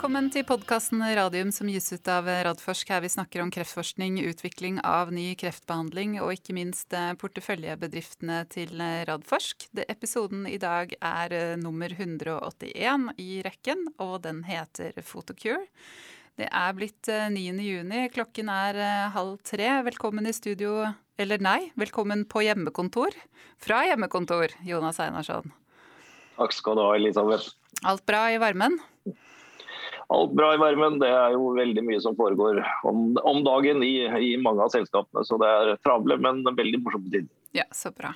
Velkommen til podkasten Radium som gis ut av Radforsk, her vi snakker om kreftforskning, utvikling av ny kreftbehandling og ikke minst eh, porteføljebedriftene til eh, Radforsk. Det, episoden i dag er eh, nummer 181 i rekken, og den heter Photocure. Det er blitt 9. juni, klokken er halv tre. Velkommen i studio, eller nei, velkommen på hjemmekontor. Fra hjemmekontor, Jonas Einarsson. Takk skal du ha, Elisabeth. Alt bra i varmen? Alt bra i varmen. Det er jo veldig mye som foregår om, om dagen i, i, mange av selskapene. Så det er travle, men veldig morsomme tid. Ja, så bra.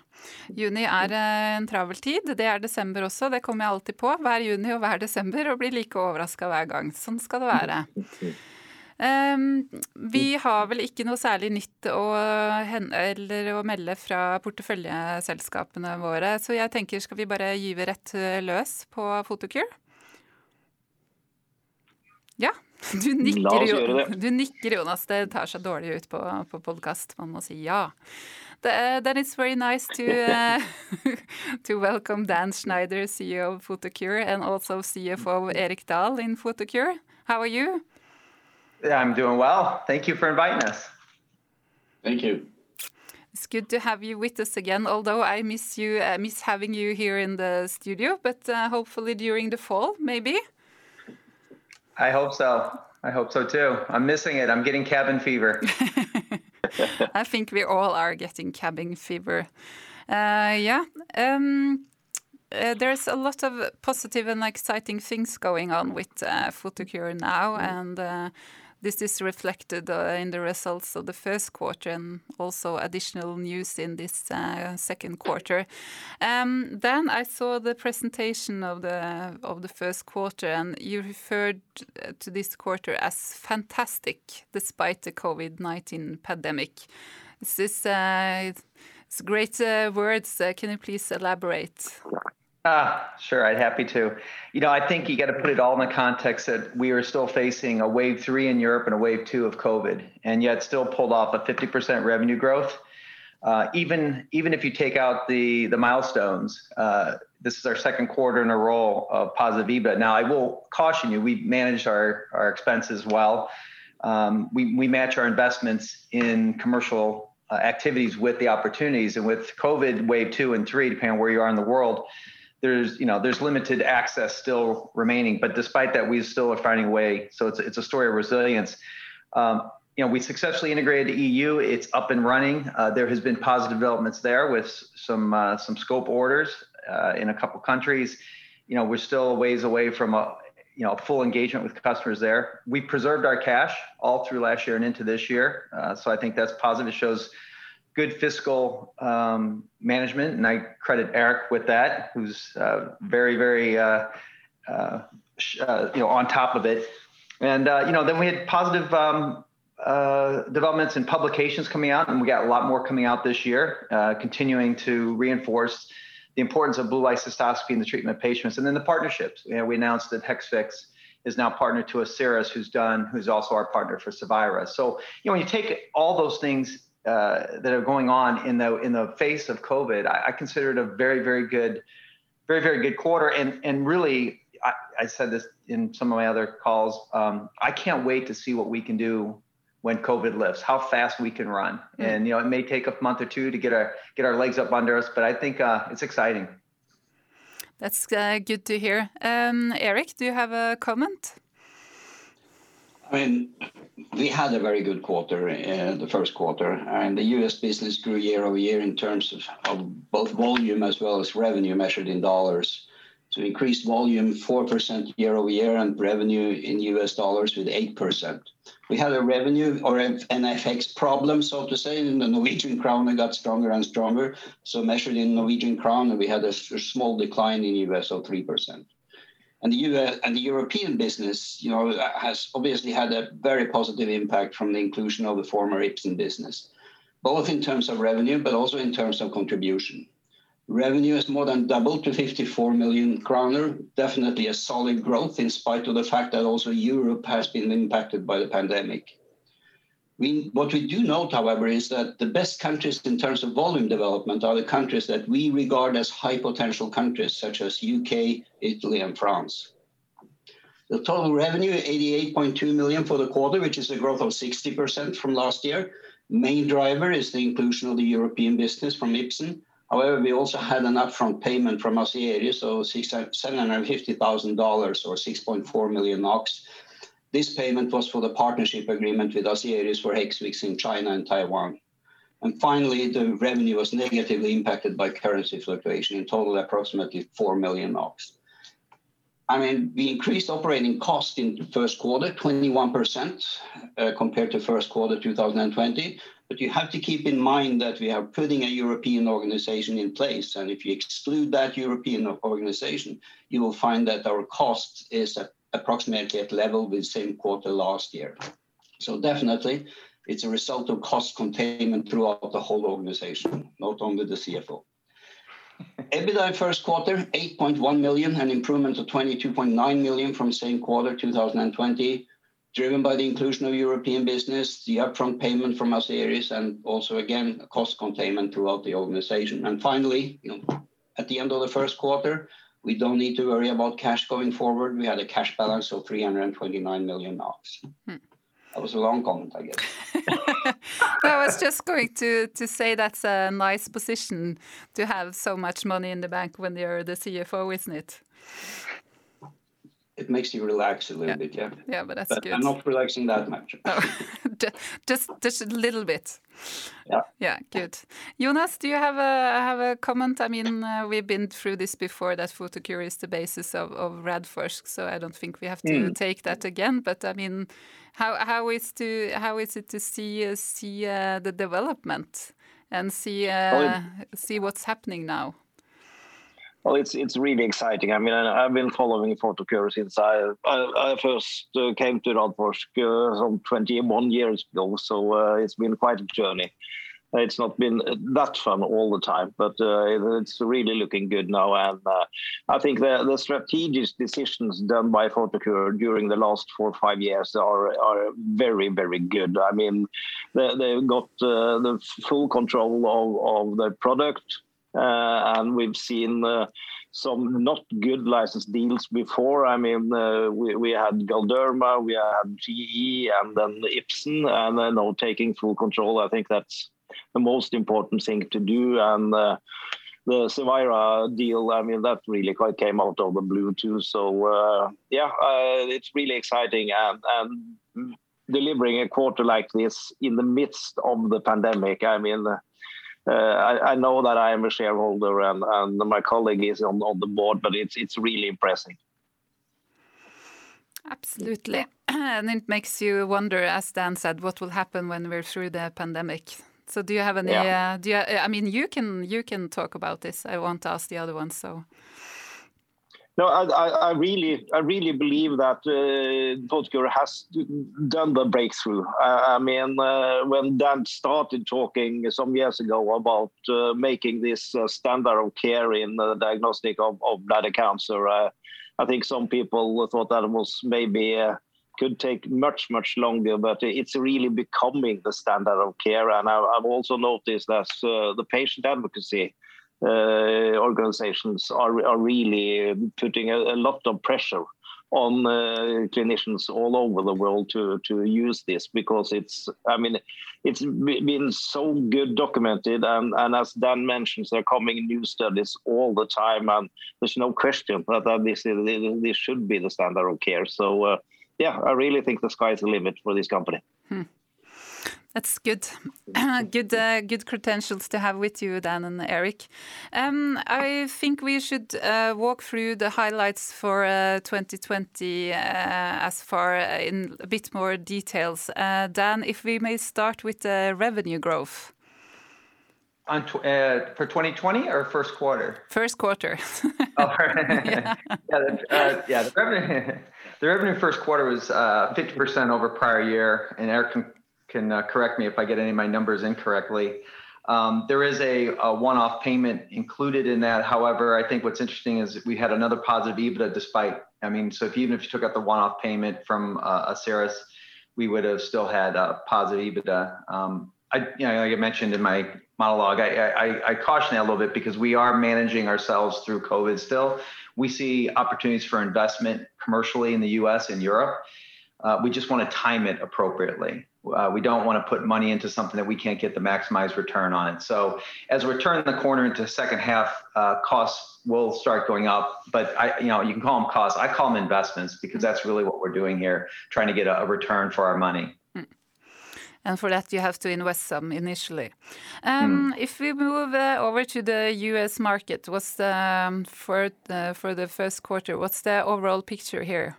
Juni er eh, en travel tid. Det er desember også, det kommer jeg alltid på. Hver juni og hver desember og blir like overraska hver gang. Sånn skal det være. Um, vi har vel ikke noe særlig nytt å, å melde fra porteføljeselskapene våre, så jeg tenker skal vi bare gyve rett løs på Photocure? Ja, du nikker, du nikker, Jonas. Det tar seg dårlig ut på, på podkast. Man må si ja. Then it's very nice to uh, to welcome Dan Schneider, CEO of Photocure, and also CFO Erik Dahl in Photocure. How are you? I'm doing well. Thank you for inviting us. Thank you. It's good to have you with us again. Although I miss you, uh, miss having you here in the studio, but uh, hopefully during the fall, maybe. I hope so. I hope so too. I'm missing it. I'm getting cabin fever. I think we all are getting cabin fever. Uh, yeah. Um, uh, there's a lot of positive and exciting things going on with uh, Photocure now, and uh, this is reflected uh, in the results of the first quarter and also additional news in this uh, second quarter. Um, then I saw the presentation of the first quarter, and you referred to this quarter as fantastic despite the COVID-19 pandemic. This uh, it's great uh, words? Uh, can you please elaborate? Ah, sure, I'd happy to. You know, I think you got to put it all in the context that we are still facing a wave three in Europe and a wave two of COVID, and yet still pulled off a 50% revenue growth. Uh, even even if you take out the the milestones, uh, this is our second quarter in a row of positive EBIT. Now, I will caution you: we managed our our expenses well. Um, we we match our investments in commercial uh, activities with the opportunities, and with COVID wave two and three, depending on where you are in the world there's you know there's limited access still remaining but despite that we still are finding a way. So it's, it's a story of resilience. Um, you know we successfully integrated the eu it's up and running. Uh, there has been positive developments there with some uh, some scope orders uh, in a couple countries. You know we're still a ways away from a you know full engagement with customers there. We preserved our cash all through last year and into this year. Uh, so i think that's positive. It shows good fiscal um, management, and I credit Erik with that, who's uh, very, very, uh, uh, uh you know, on top of it. And uh, you know, then we had positive um, uh, developments in publications coming out, and we got a lot more coming out this year, continuing to reinforce the importance of blue light cystoscopy in the treatment of patients. And then the partnerships. You know, we announced that Hexvix is now partnered to Asieris, who's done, who's also our partner for Cevira. So, you know, when you take all those things uh, that are going on in the in the face of COVID, I, I, consider it a very very good, very very good quarter. And and really, I, I said this in some of my other calls. Um, I can't wait to see what we can do when COVID lifts, how fast we can run. Mm. And you know, it may take a month or two to get our get our legs up under us, but I think uh, it's exciting. That's uh, good to hear. Um, Erik, do you have a comment? I mean, we had a very good quarter, uh, the first quarter, and the U.S. business grew year-over-year in terms of both volume as well as revenue measured in dollars. So increased volume 4% year-over-year and revenue in U.S. dollars with 8%. We had a revenue or an FX problem, so to say, and the Norwegian krone got stronger and stronger. So measured in Norwegian krone, we had a small decline in U.S. of 3%. And the US and the European business, you know, has obviously had a very positive impact from the inclusion of the former Ipsen business, both in terms of revenue, but also in terms of contribution. Revenue has more than doubled to 54 million kroner, definitely a solid growth in spite of the fact that also Europe has been impacted by the pandemic. We, what we do note, however, is that the best countries in terms of volume development are the countries that we regard as high potential countries, such as UK, Italy, and France. The total revenue, 88.2 million for the quarter, which is a growth of 60% from last year. Main driver is the inclusion of the European business from Ipsen. However, we also had an upfront payment from Asieris, so $750,000 or 6.4 million NOK. This payment was for the partnership agreement with Asieris for Hexvix in China and Taiwan. And finally, the revenue was negatively impacted by currency fluctuation, in total approximately 4 million NOK. I mean, we increased operating cost in the first quarter 21%, uh, compared to first quarter 2020. But You have to keep in mind that we are putting a European organization in place, and if you exclude that European organization, you will find that our cost is approximately at level with same quarter last year. So definitely it's a result of cost containment throughout the whole organization, not only the CFO. EBITDA first quarter, 8.1 million, an improvement of 22.9 million from same quarter 2020, driven by the inclusion of European business, the upfront payment from Asieris, and also again, cost containment throughout the organization. And finally, you know, at the end of the first quarter, we don't need to worry about cash going forward. We had a cash balance of 329 million NOK. Hmm. That was a long comment, I guess. I was just going to say that's a nice position to have so much money in the bank when you're the CFO, isn't it? It makes you relax a little bit, yeah. Yeah, but that's good. I'm not relaxing that much. Oh, Just just a little bit. Yeah. Yeah. Good. Jonas, do you have a have a comment? I mean, uh, we've been through this before, that Photocure is the basis of Radforsk, so I don't think we have to hmm. take that again. But I mean, how how is to how is it to see uh, see uh, the development and see oh, see what's happening now? Well, it's it's really exciting. I mean, I've been following Photocure since I I first uh, came to Radforsk uh, some 21 years ago, so uh, it's been quite a journey. It's not been that fun all the time, but it's really looking good now. And I think the the strategic decisions done by Photocure during the last four or five years are are very very good. I mean, they've got the full control of the product, Uh, and we've seen uh, some not good license deals before. I mean, uh, we we had Galderma, we had GE, and then Ipsen, and then now taking full control. I think that's the most important thing to do. And the Cevira deal, I mean, that really quite came out of the blue too. So, yeah, it's really exciting and delivering a quarter like this in the midst of the pandemic. I mean, Uh, I know that I am a shareholder and and my colleague is on on the board, but it's it's really impressive. Absolutely. And it makes you wonder, as Dan said, what will happen when we're through the pandemic. So do you have any? Yeah. Uh, do you I mean, you can you can talk about this. I won't ask the other ones, so. No, I I, really I really believe that uh, Photocure has done the breakthrough. I mean, uh, when Dan started talking some years ago about uh, making this standard of care in the diagnosis of bladder cancer, I think some people thought that was maybe could take much much longer, but it's really becoming the standard of care. And I've also noticed that the patient advocacy Uh, organizations are are really putting a lot of pressure on uh, clinicians all over the world to to use this because it's, I mean, it's been so good documented and as Dan mentions, there are coming new studies all the time, and there's no question that this this should be the standard of care. So, uh, yeah, I really think the sky is the limit for this company. Hmm. That's good. Good uh, good credentials to have with you, Dan and Erik. Um, I think we should uh, walk through the highlights for uh, 2020 as far in a bit more details. Dan, if we may start with the revenue growth. On For 2020 or first quarter? First quarter. Oh. Yeah. Yeah, the revenue first quarter was 50% over prior year, and Erik can Uh, correct me if I get any of my numbers incorrectly. Um, there is a one-off payment included in that. However, I think what's interesting is we had another positive EBITDA despite. I mean, so if, even if you took out the one-off payment from uh, Asieris, we would have still had a positive EBITDA. Um, I, you know, like I mentioned in my monologue, I, I, I caution that a little bit because we are managing ourselves through COVID still. We see opportunities for investment commercially in the US and Europe. Uh, we just want to time it appropriately. Uh, we don't want to put money into something that we can't get the maximized return on it. So as we turn the corner into second half, uh, costs will start going up. But I, you know, you can call them costs. I call them investments because that's really what we're doing here, trying to get a, a return for our money. Hmm. And for that, you have to invest some initially. Um, mm. If we move uh, over to the U.S. market, what's the um, for the, for the first quarter? What's the overall picture here?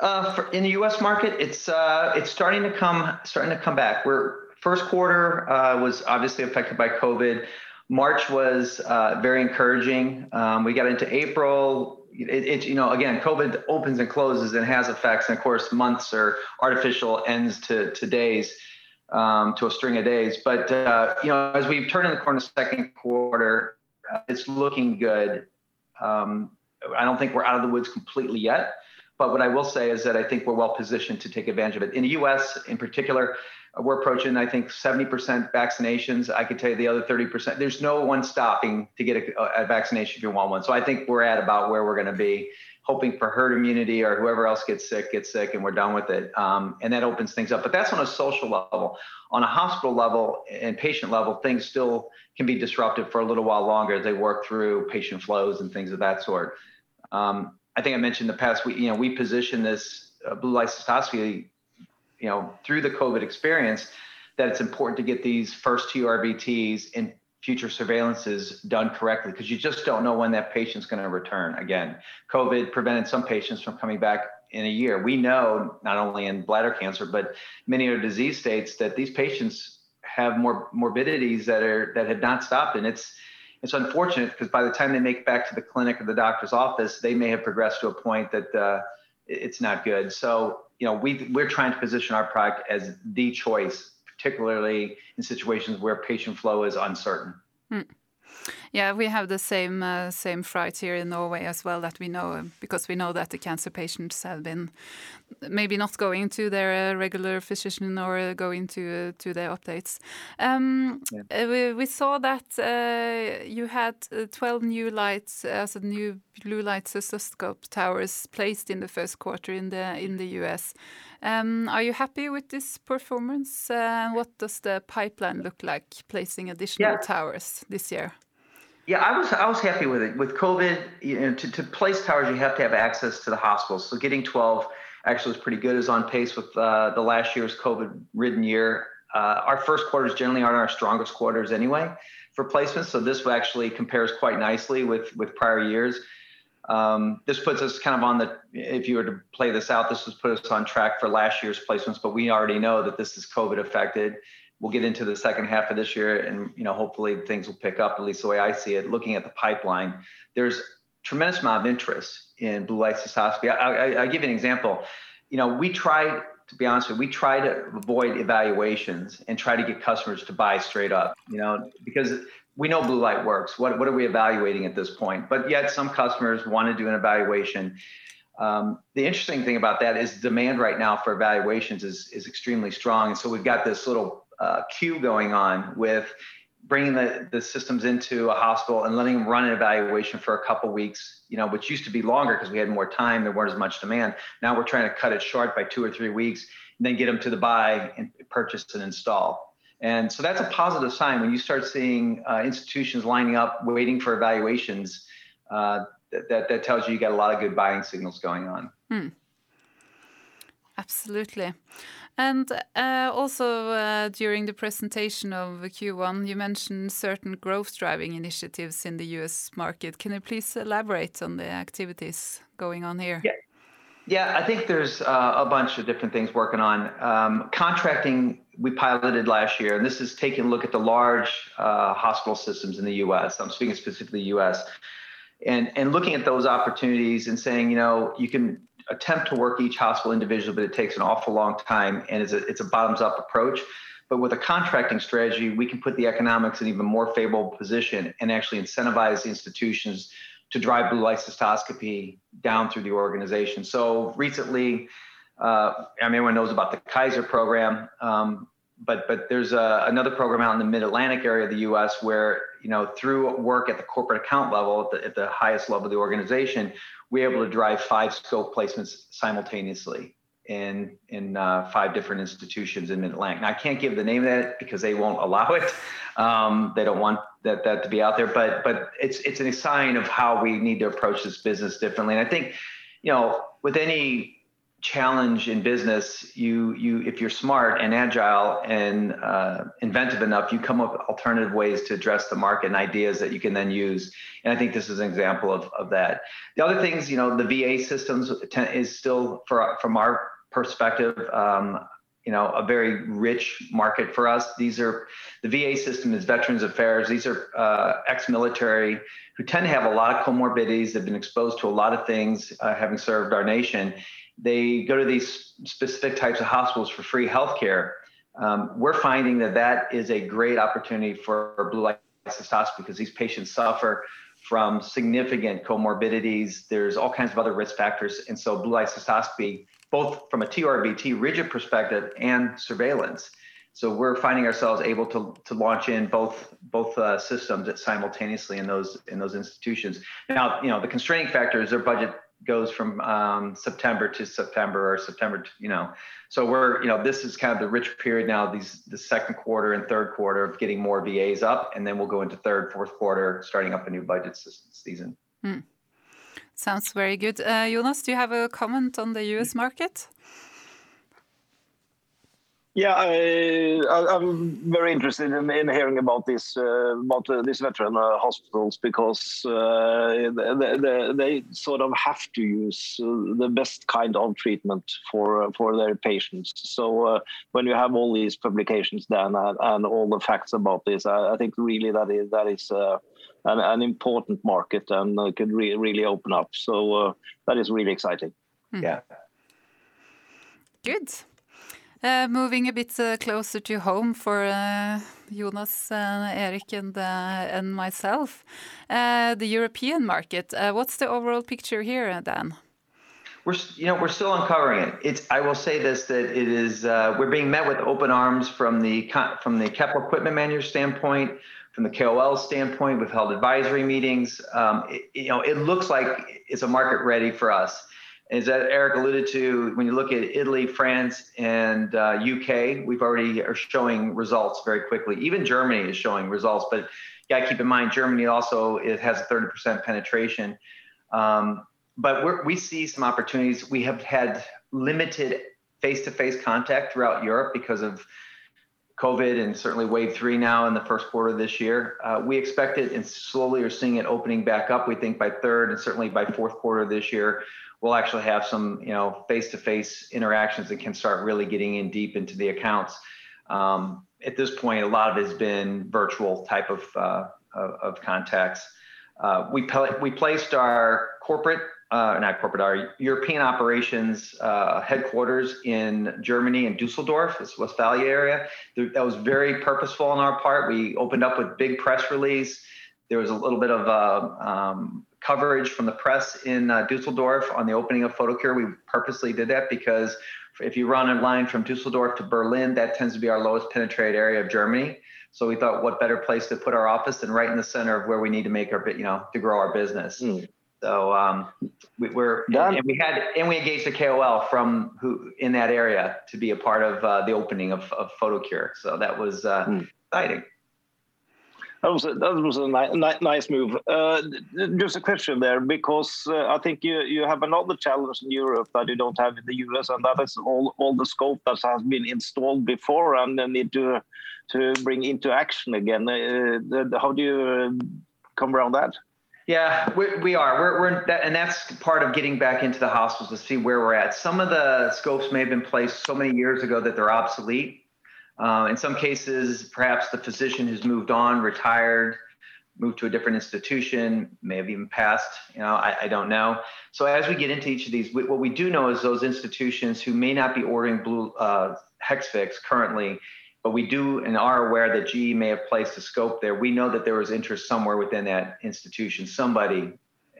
Uh, for, in the U.S. market, it's uh, it's starting to come starting to come back. We're first quarter uh, was obviously affected by COVID. March was uh, very encouraging. Um, we got into April. It, it, you know again COVID opens and closes and has effects, and of course months are artificial ends to to days. Um, to a string of days, but uh, you know, as we've turned in the corner, second quarter, it's looking good. Um, I don't think we're out of the woods completely yet, but what I will say is that I think we're well positioned to take advantage of it. In the US, in particular, uh, we're approaching, I think, 70% vaccinations. I could tell you the other 30%. There's no one stopping to get a, a vaccination if you want one. So I think we're at about where we're going to be, hoping for herd immunity or whoever else gets sick gets sick and we're done with it. Um, and that opens things up. But that's on a social level. On a hospital level and patient level, things still can be disrupted for a little while longer as they work through patient flows and things of that sort. Um, I think I mentioned in the past, we, you know, we position this uh, blue light cystoscopy, you know, through the COVID experience, that it's important to get these first two RVTs and future surveillances done correctly because you just don't know when that patient's going to return. Again, COVID prevented some patients from coming back in a year. We know not only in bladder cancer, but many other disease states that these patients have more morbidities that are that have not stopped, and it's it's unfortunate because by the time they make it back to the clinic or the doctor's office, they may have progressed to a point that uh, it's not good. So, you know, we, we're trying to position our product as the choice, particularly in situations where patient flow is uncertain. Mm. Yeah, we have the same uh, same fright here in Norway as well. That we know because we know that the cancer patients have been maybe not going to their uh, regular physician or going to uh, to their updates. Um, yeah. Uh, we, we, saw that uh, you had uh, 12 new lights as a new blue light cystoscope towers placed in the first quarter in the in the US. Um, are you happy with this performance? what does the pipeline look like placing additional yeah. towers this year? Yeah, I was I was happy with it. With COVID, you know, to, to place towers, you have to have access to the hospitals. So getting 12 actually was pretty good. Is on pace with uh, the last year's COVID-ridden year. Uh, our first quarters generally aren't our strongest quarters anyway for placements, so this actually compares quite nicely with with prior years. Um, this puts us kind of on the. If you were to play this out, this would put us on track for last year's placements. But we already know that this is COVID affected we'll get into the second half of this year and you know hopefully things will pick up at least the way i see it looking at the pipeline. There's tremendous amount of interest in blue light cystoscopy. I, I, I give you an example. You know we try to be honest with you we try to avoid evaluations and try to get customers to buy straight up you know because we know blue light works. What, what are we evaluating at this point? But yet some customers want to do an evaluation. Um, the interesting thing about that is demand right now for evaluations is, is extremely strong. And so we've got this little uh, queue going on with bringing the, the systems into a hospital and letting them run an evaluation for a couple weeks, you know, which used to be longer because we had more time, there weren't as much demand. Now we're trying to cut it short by two or three weeks and then get them to the buy and purchase and install. And so that's a positive sign when you start seeing uh, institutions lining up, waiting for evaluations. Uh, that, that tells you you got a lot of good buying signals going on. Hmm. Absolutely. And uh, also uh, during the presentation of Q1, you mentioned certain growth driving initiatives in the US market. Can you please elaborate on the activities going on here? Yeah. Yeah, I think there's uh, a bunch of different things working on. Um, contracting, we piloted last year, and this is taking a look at the large hospital systems in the US. I'm speaking specifically US. And, and looking at those opportunities and saying, you know, you can attempt to work each hospital individually, but it takes an awful long time and it's a, it's a bottoms up approach. But with a contracting strategy, we can put the economics in even more favorable position and actually incentivize the institutions to drive blue light cystoscopy down through the organization. So recently, uh, everyone knows about the Kaiser program. Um, but but there's a, another program out in the Mid-Atlantic area of the U.S. where you know through work at the corporate account level, at the, at the highest level of the organization, we're able to drive five scope placements simultaneously in in uh, five different institutions in Mid-Atlantic. Now I can't give the name of that because they won't allow it. Um, they don't want that that to be out there. But but it's it's a sign of how we need to approach this business differently. And I think, you know, with any challenge in business, you you if you're smart and agile and uh, inventive enough, you come up with alternative ways to address the market and ideas that you can then use. And I think this is an example of, of that. The other things, you know, the VA systems is still for from our perspective. Um, you know, a very rich market for us. These are the VA system is Veterans Affairs. These are uh, ex-military who tend to have a lot of comorbidities. They've been exposed to a lot of things, uh, having served our nation. They go to these specific types of hospitals for free healthcare. Um, we're finding that that is a great opportunity for blue light cystoscopy because these patients suffer from significant comorbidities. There's all kinds of other risk factors, and so blue light cystoscopy both from a TURBT rigid perspective and surveillance. So we're finding ourselves able to, to launch in both both uh, systems simultaneously in those in those institutions. Now, you know, the constraining factor is their budget goes from um, September to September or September to, you know. So we're, you know, this is kind of the rich period now, these the second quarter and third quarter of getting more VAs up, and then we'll go into third, fourth quarter, starting up a new budget season. Hmm. Sounds very good. Uh, Jonas, do you have a comment on the US market? Yeah, I, am very interested in, in, hearing about this uh, about uh, these veteran uh, hospitals because uh, they, they, they, sort of have to use uh, the best kind of treatment for uh, for their patients. So when you have all these publications done and, and all the facts about this, I, I, think really that is that is an, an, important market and could re really open up. So that is really exciting. Mm. Yeah. Good. Uh, moving a bit uh, closer to home for uh, Jonas, Erik, and, and myself, the European market. what's the overall picture here, Dan? We're, you know, we're still uncovering it. It's, I will say this, that it is, we're being met with open arms from the, from the capital equipment manager standpoint, from the KOL standpoint. We've held advisory meetings. Um, it, you know, it looks like it's a market ready for us as Erik alluded to, when you look at Italy, France, and uh, UK, we've already are showing results very quickly. Even Germany is showing results, but you got to keep in mind Germany also it has a 30% penetration. Um, but we see some opportunities. We have had limited face-to-face contact throughout Europe because of COVID and certainly wave three now in the first quarter of this year. Uh, we expect it and slowly are seeing it opening back up. We think by third and certainly by fourth quarter this year, we'll actually have some, you know, face-to-face interactions that can start really getting in deep into the accounts. Um, at this point, a lot of it has been virtual type of uh, of, of, contacts. Uh, we we placed our corporate, uh, not corporate, our European operations uh, headquarters in Germany in Dusseldorf, this Westphalia area. That was very purposeful on our part. We opened up with big press release. There was a little bit of uh, um, coverage from the press in uh, Dusseldorf on the opening of Photocure. We purposely did that because if you run a line from Dusseldorf to Berlin, that tends to be our lowest penetrated area of Germany. So we thought, what better place to put our office than right in the center of where we need to make our, you know, to grow our business. Mm. So um, we, are done. and we had and we engaged a KOL from who in that area to be a part of uh, the opening of, of Photocure. So that was uh, mm. exciting. That was a, that was a ni nice move. Uh, just a question there, because uh, I think you, you have another challenge in Europe that you don't have in the US, and that is all, all the scope that has been installed before and then need to to bring into action again. Uh, how do you come around that? Yeah, we, we are. We're, we're that, and that's part of getting back into the hospitals to see where we're at. Some of the scopes may have been placed so many years ago that they're obsolete. Uh, in some cases, perhaps the physician has moved on, retired, moved to a different institution, may have even passed. You know, I, I don't know. So as we get into each of these, we, what we do know is those institutions who may not be ordering blue uh, Hexvix currently, but we do and are aware that GE may have placed a scope there. We know that there was interest somewhere within that institution. Somebody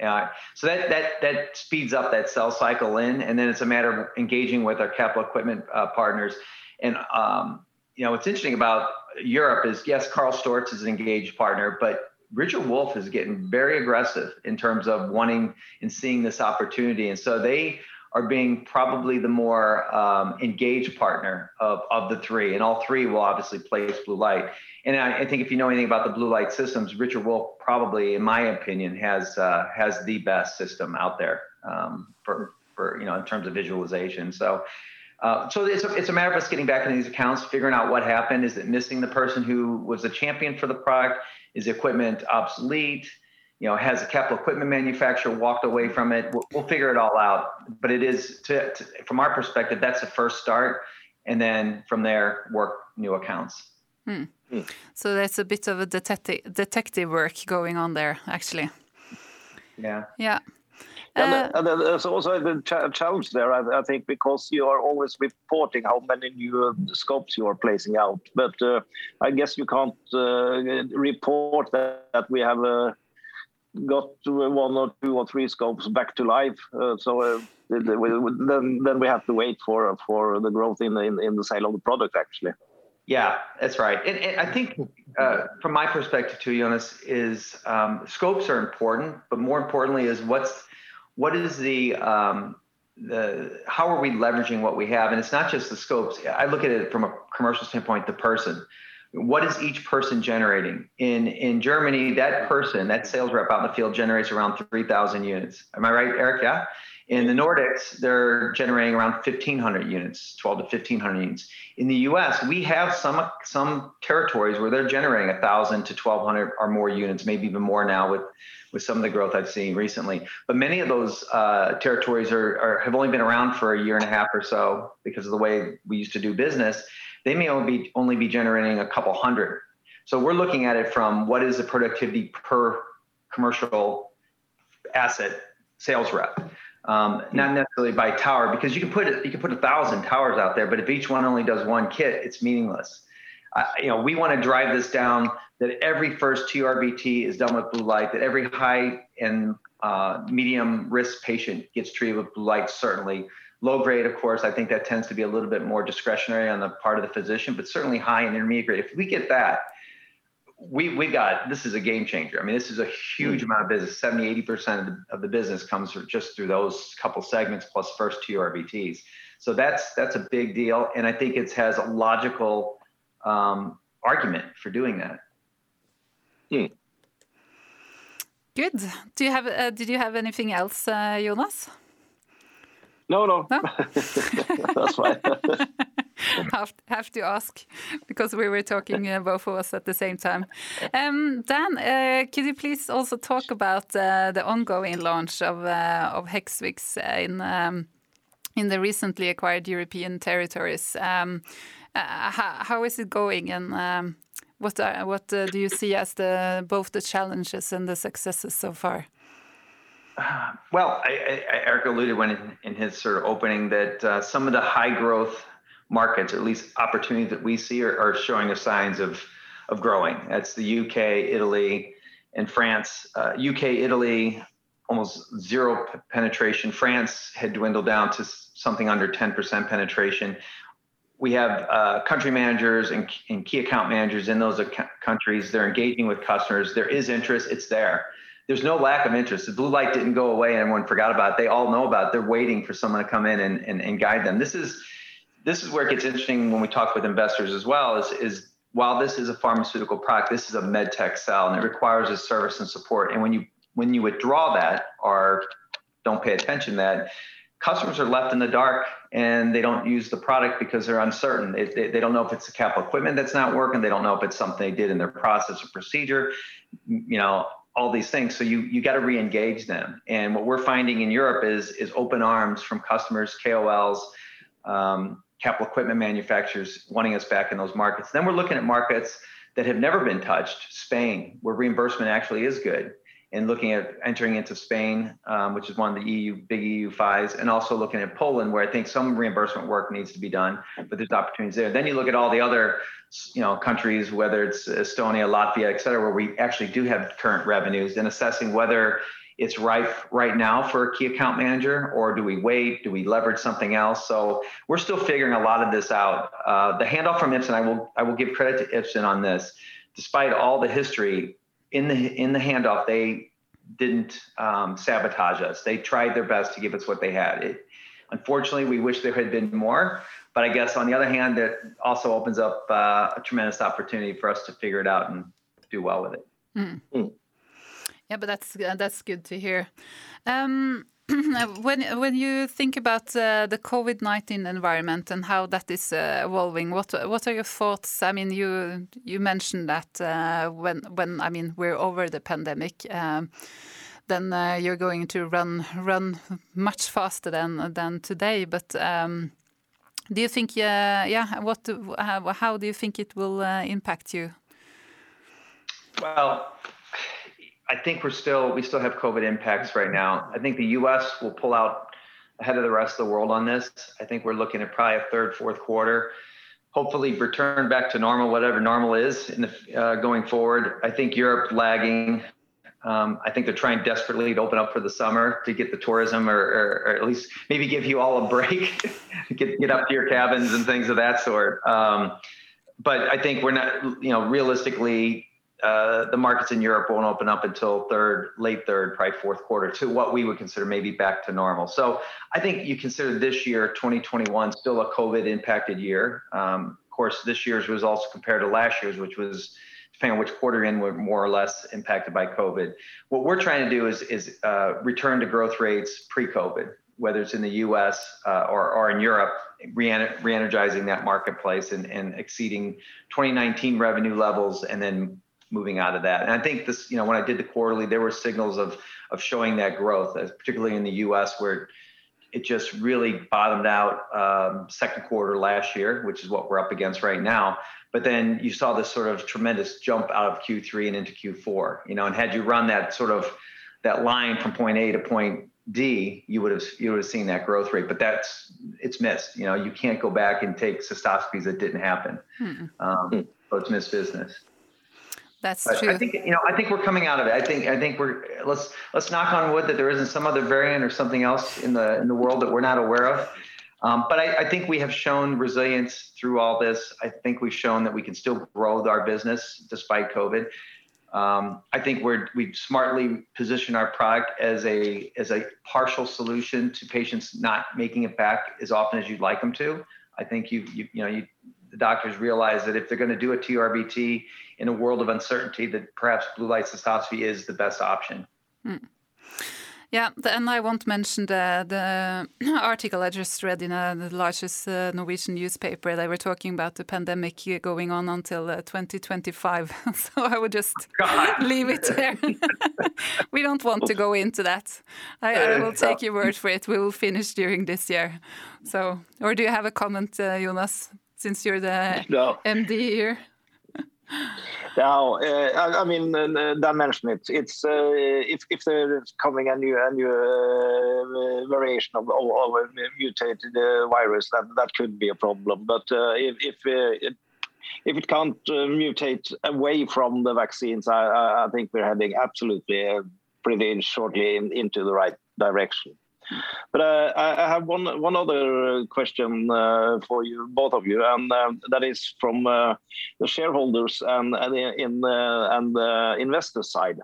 uh, so that that that speeds up that cell cycle in, and then it's a matter of engaging with our capital equipment uh, partners. And um, you know, what's interesting about Europe is yes, Karl Storz is an engaged partner, but Richard Wolf is getting very aggressive in terms of wanting and seeing this opportunity. And so they are being probably the more um, engaged partner of, of the three. And all three will obviously place blue light. And I, I, think if you know anything about the blue light systems, Richard Wolf probably, in my opinion, has uh, has the best system out there um, for for you know in terms of visualization. So uh, so it's a, it's a matter of us getting back into these accounts, figuring out what happened. Is it missing the person who was the champion for the product? Is the equipment obsolete? You know, has a capital equipment manufacturer walked away from it? We'll, we'll figure it all out. But it is, to, to, from our perspective, that's the first start, and then from there, work new accounts. Hmm. Hmm. So that's a bit of a detective detective work going on there, actually. Yeah. Yeah. And, uh, and there's also the challenge there, I, I, think, because you are always reporting how many new uh, scopes you are placing out. But uh, I guess you can't uh, report that, that, we have uh, got one or two or three scopes back to life. Uh, so then, then we have to wait for for the growth in, in, in the sale of the product, actually. Yeah, that's right. And, and I think, uh, from my perspective too, Jonas, is um, scopes are important, but more importantly is what's what is the um, the how are we leveraging what we have? And it's not just the scopes. I look at it from a commercial standpoint. The person, what is each person generating? In in Germany, that person, that sales rep out in the field generates around three thousand units. Am I right, Erik? Yeah. In the Nordics, they're generating around 1,500 units, 12 to 1,500 units. In the U.S., we have some some territories where they're generating 1,000 to 1,200 or more units, maybe even more now with with some of the growth I've seen recently. But many of those uh, territories are, are, have only been around for a year and a half or so because of the way we used to do business. They may only be only be generating a couple hundred. So we're looking at it from what is the productivity per commercial asset sales rep um, not necessarily by tower because you can put it, you can put a thousand towers out there, but if each one only does one kit, it's meaningless. Uh, you know, we want to drive this down that every first TURBT is done with blue light, that every high and uh, medium risk patient gets treated with blue light, certainly. Low grade, of course, I think that tends to be a little bit more discretionary on the part of the physician, but certainly high and intermediate grade. If we get that, we we got this is a game changer. I mean, this is a huge amount of business. 70, 80% of the, of the business comes just through those couple segments plus first two RBTs. So that's that's a big deal, and I think it has a logical um, argument for doing that. Hmm. Good. Do you have? Uh, did you have anything else, uh, Jonas? No, no. no? That's fine. have, have to ask because we were talking uh, both of us at the same time. Um, Dan, uh, could you please also talk about uh, the ongoing launch of uh, of Hexvix in um, in the recently acquired European territories? Um, uh, how, how is it going, and um, what are, what uh, do you see as the both the challenges and the successes so far? Well, I, I, Erik alluded when in, in, his sort of opening that uh, some of the high growth markets, or at least opportunities that we see, are, are showing us signs of of growing. That's the UK, Italy, and France. Uh, UK, Italy, almost zero p- penetration. France had dwindled down to something under 10% penetration. We have uh, country managers and, and, key account managers in those ac- countries. They're engaging with customers. There is interest. It's there there's no lack of interest. The blue light didn't go away and everyone forgot about it. They all know about it. They're waiting for someone to come in and, and, and guide them. This is this is where it gets interesting when we talk with investors as well, is, is while this is a pharmaceutical product, this is a med tech cell and it requires a service and support. And when you when you withdraw that or don't pay attention that, customers are left in the dark and they don't use the product because they're uncertain. They, they, they, don't know if it's the capital equipment that's not working. They don't know if it's something they did in their process or procedure. You know, all these things. So you you got to re-engage them. And what we're finding in Europe is is open arms from customers, KOLs, um, capital equipment manufacturers wanting us back in those markets. Then we're looking at markets that have never been touched, Spain, where reimbursement actually is good, and looking at entering into Spain, um, which is one of the EU big EU fives, and also looking at Poland, where I think some reimbursement work needs to be done, but there's opportunities there. Then you look at all the other you know countries, whether it's Estonia, Latvia, et cetera, where we actually do have current revenues, and assessing whether it's ripe right now for a key account manager, or do we wait? Do we leverage something else? So we're still figuring a lot of this out. Uh, the handoff from Ipsen, I will I will give credit to Ipsen on this. Despite all the history in the in the handoff, they didn't um, sabotage us. They tried their best to give us what they had. It, unfortunately, we wish there had been more. But I guess on the other hand, it also opens up uh, a tremendous opportunity for us to figure it out and do well with it. Mm. Mm. Yeah, but that's uh, that's good to hear. Um, when when you think about uh, the COVID nineteen environment and how that is uh, evolving, what what are your thoughts? I mean, you you mentioned that uh, when when I mean we're over the pandemic. Um, then uh, you're going to run run much faster than than today. But um, do you think, uh, yeah, how do you think it will impact you? Well, I think we're still we still have COVID impacts right now. I think the U.S. will pull out ahead of the rest of the world on this. I think we're looking at probably a third, fourth quarter. Hopefully, return back to normal, whatever normal is in the, uh, going forward. I think Europe lagging. Um, I think they're trying desperately to open up for the summer to get the tourism, or, or, or at least maybe give you all a break, get get up to your cabins and things of that sort. Um, but I think we're not, you know, realistically, uh, the markets in Europe won't open up until third, late third, probably fourth quarter to what we would consider maybe back to normal. So I think you consider this year, 2021, still a COVID impacted year. Um, of course, this year's results compared to last year's, which was depending on which quarter in, were more or less impacted by COVID. What we're trying to do is, is uh, return to growth rates pre-COVID, whether it's in the U.S. Uh, or, or in Europe, re-energizing that marketplace and, and exceeding 2019 revenue levels, and then moving out of that. And I think this, you know, when I did the quarterly, there were signals of of showing that growth, as particularly in the U.S. where it just really bottomed out um, second quarter last year, which is what we're up against right now. But then you saw this sort of tremendous jump out of Q3 and into Q4. You know, and had you run that sort of that line from point A to point D, you would have you would have seen that growth rate. But that's it's missed. You know, you can't go back and take cystoscopies that didn't happen. Hmm. Um, so it's missed business. That's but true. I think you know. I think we're coming out of it. I think. I think we're. Let's let's knock on wood that there isn't some other variant or something else in the in the world that we're not aware of. Um, but I, I, think we have shown resilience through all this. I think we've shown that we can still grow our business despite COVID. Um, I think we're we smartly position our product as a as a partial solution to patients not making it back as often as you'd like them to. I think you you you know you the doctors realize that if they're going to do a TURBT in a world of uncertainty, that perhaps blue light cystoscopy is the best option. Mm. Yeah, and I won't mention the, the article I just read in a, the largest uh, Norwegian newspaper. They were talking about the pandemic going on until uh, 2025. so I would just God. leave it there. we don't want to go into that. I, I, will take your word for it. We will finish during this year. So, or do you have a comment, uh, Jonas? Since you're the no. MD here? no, uh, I, I, mean, uh, Dan mentioned it. It's uh, if if there's coming a new a new uh, variation of, of, of, a mutated uh, virus, that that could be a problem. But uh, if if it, if it can't mutate away from the vaccines, I, I think we're heading absolutely pretty shortly in, into the right direction. But uh, I have one one other question uh, for you, both of you, and uh, that is from uh, the shareholders and and in and the investor side.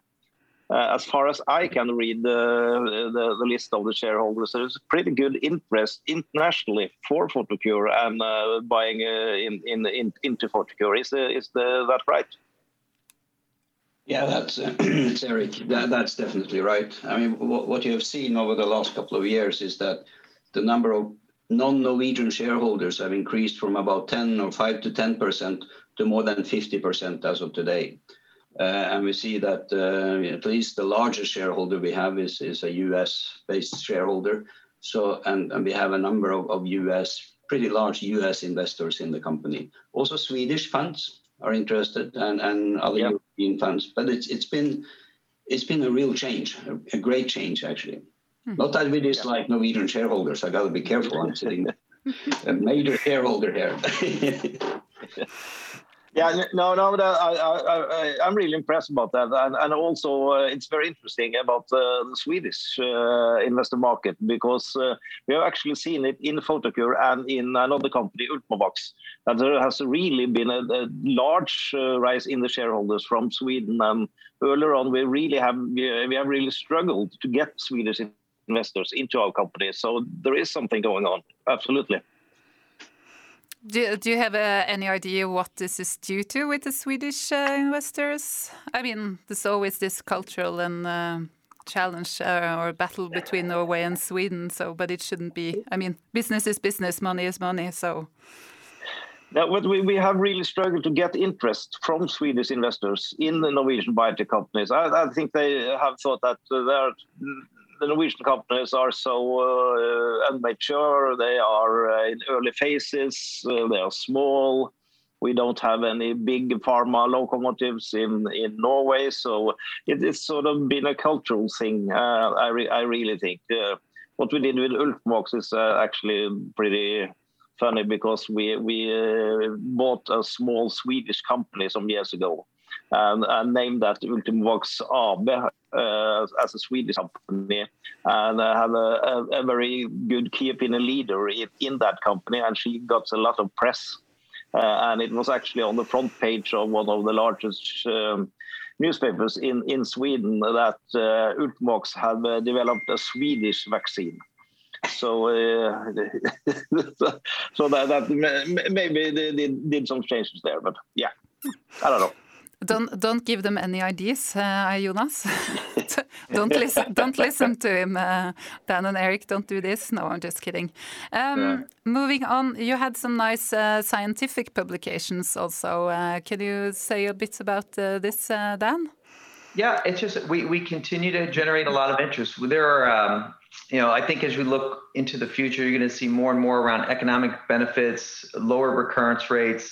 Uh, as far as I can read the, the, the, list of the shareholders, there's pretty good interest internationally for Photocure and uh, buying in, in, in, into Photocure. Is, is the, that right? Yeah, that's uh, Erik. That, that's definitely right. I mean, what, what you have seen over the last couple of years is that the number of non-Norwegian shareholders have increased from about 10 or 5 to 10 percent to more than 50 percent as of today. Uh, and we see that uh, at least the largest shareholder we have is, is a US-based shareholder. So, and, and we have a number of, of US, pretty large US investors in the company. Also Swedish funds are interested and, and other yeah. European funds. But it's it's been it's been a real change, a, a great change actually. Mm-hmm. Not that we dislike yeah. Norwegian shareholders. I got to be careful. I'm sitting there. a major shareholder here. Yeah, no, no, I, I, am really impressed about that, and, and also uh, it's very interesting about uh, the Swedish uh, investor market because uh, we have actually seen it in Photocure and in another company, Ultimovacs, that there has really been a, a large uh, rise in the shareholders from Sweden, and earlier on we really have we have really struggled to get Swedish investors into our company. So there is something going on, absolutely. Do, do you have uh, any idea what this is due to with the Swedish uh, investors? I mean, there's always this cultural and uh, challenge uh, or battle between Norway and Sweden. So, but it shouldn't be. I mean, business is business, money is money. So. Now, we, we have really struggled to get interest from Swedish investors in the Norwegian biotech companies. I, I think they have thought that there the Norwegian companies are so uh, immature. They are uh, in early phases. Uh, they are small. We don't have any big pharma locomotives in, in Norway, so it, it's sort of been a cultural thing. Uh, I, re I really think uh, what we did with Ultimovacs is uh, actually pretty funny because we we bought a small Swedish company some years ago and, and named that Ultimovacs AB uh, as a Swedish company, and I have a, a, a, very good key opinion leader in, in, that company, and she got a lot of press, uh, and it was actually on the front page of one of the largest. Um, newspapers in, in Sweden that uh, Ultimovacs have uh, developed a Swedish vaccine. So, uh, so that, that maybe they did some changes there, but yeah, I don't know. Don't don't give them any ideas, uh, Jonas. don't listen. Don't listen to him, uh, Dan and Erik. Don't do this. No, I'm just kidding. Um, yeah. Moving on, you had some nice uh, scientific publications also. Uh, can you say a bit about uh, this, uh, Dan? Yeah, it's just we we continue to generate a lot of interest. There are. Um, you know, I think as we look into the future, you're going to see more and more around economic benefits, lower recurrence rates,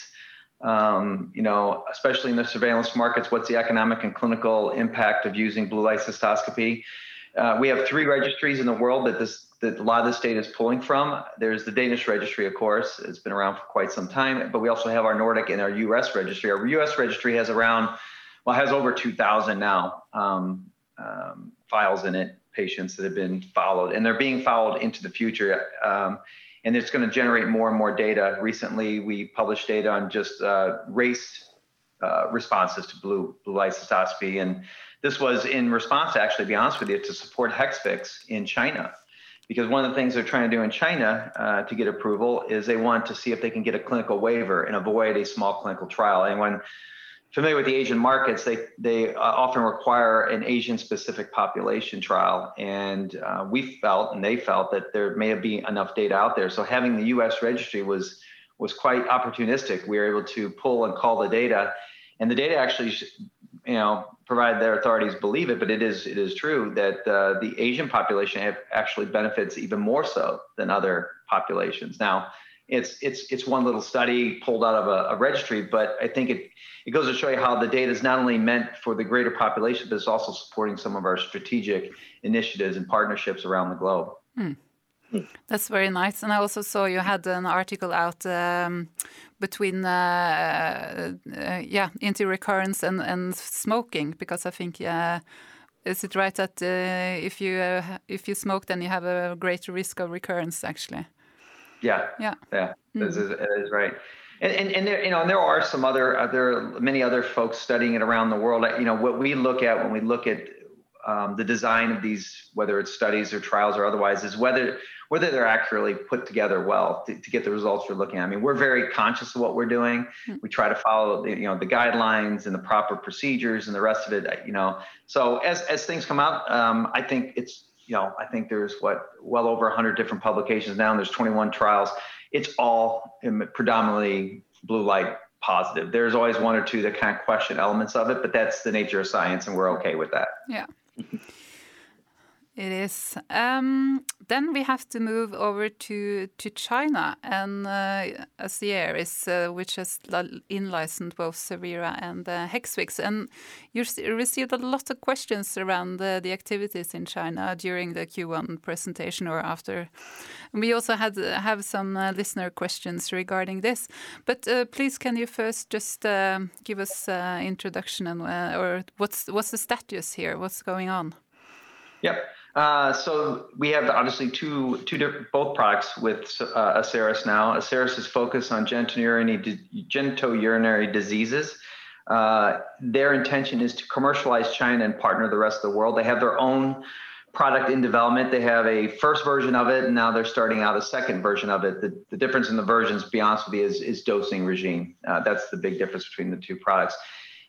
um, you know, especially in the surveillance markets, what's the economic and clinical impact of using blue light cystoscopy? Uh, we have three registries in the world that this that a lot of this data is pulling from. There's the Danish registry, of course, it's been around for quite some time, but we also have our Nordic and our U.S. registry. Our U.S. registry has around, well, has over 2,000 now um, um, files in it, patients that have been followed, and they're being followed into the future. Um, and it's going to generate more and more data. Recently, we published data on just uh, race uh, responses to blue blue light cystoscopy, and this was in response, to actually, be honest with you, to support Hexvix in China, because one of the things they're trying to do in China uh, to get approval is they want to see if they can get a clinical waiver and avoid a small clinical trial. And when familiar with the Asian markets, they they uh, often require an Asian specific population trial, and uh, we felt and they felt that there may be enough data out there. So having the U.S. registry was was quite opportunistic. We were able to pull and call the data, and the data actually, you know, provided their authorities believe it, but it is it is true that uh, the Asian population actually benefits even more so than other populations. Now it's it's it's one little study pulled out of a, a, registry, but I think it it goes to show you how the data is not only meant for the greater population, but it's also supporting some of our strategic initiatives and partnerships around the globe. Hmm. That's very nice. And I also saw you had an article out um, between, uh, uh, yeah, anti-recurrence and, and smoking, because I think, uh, is it right that uh, if you uh, if you smoke, then you have a greater risk of recurrence, actually? Yeah. Yeah. Yeah. Mm-hmm. This is, is right. And, and, and there, you know, and there are some other, uh, there are many other folks studying it around the world. You know, what we look at when we look at um, the design of these, whether it's studies or trials or otherwise, is whether whether they're accurately put together well to, to get the results you're looking at. I mean, we're very conscious of what we're doing. Mm-hmm. We try to follow, the, you know, the guidelines and the proper procedures and the rest of it. You know, so as as things come out, um, I think it's you know, I think there's what well over 100 different publications now, and there's 21 trials. It's all predominantly blue light positive. There's always one or two that kind of question elements of it, but that's the nature of science, and we're okay with that. Yeah. It is. Um, then we have to move over to to China and uh, Asieris, uh, which has in-licensed both Cevira and uh, Hexvix. And you received a lot of questions around the, the activities in China during the Q1 presentation or after. We also had have some uh, listener questions regarding this. But uh, please, can you first just uh, give us uh, introduction and uh, or what's what's the status here? What's going on? Yep. Uh, so we have obviously two two different both products with uh, Asieris now. Asieris is focused on genitourinary genitourinary diseases. Uh, their intention is to commercialize China and partner the rest of the world. They have their own product in development. They have a first version of it, and now they're starting out a second version of it. The, the difference in the versions, to be honest with you, is, is dosing regime. Uh, that's the big difference between the two products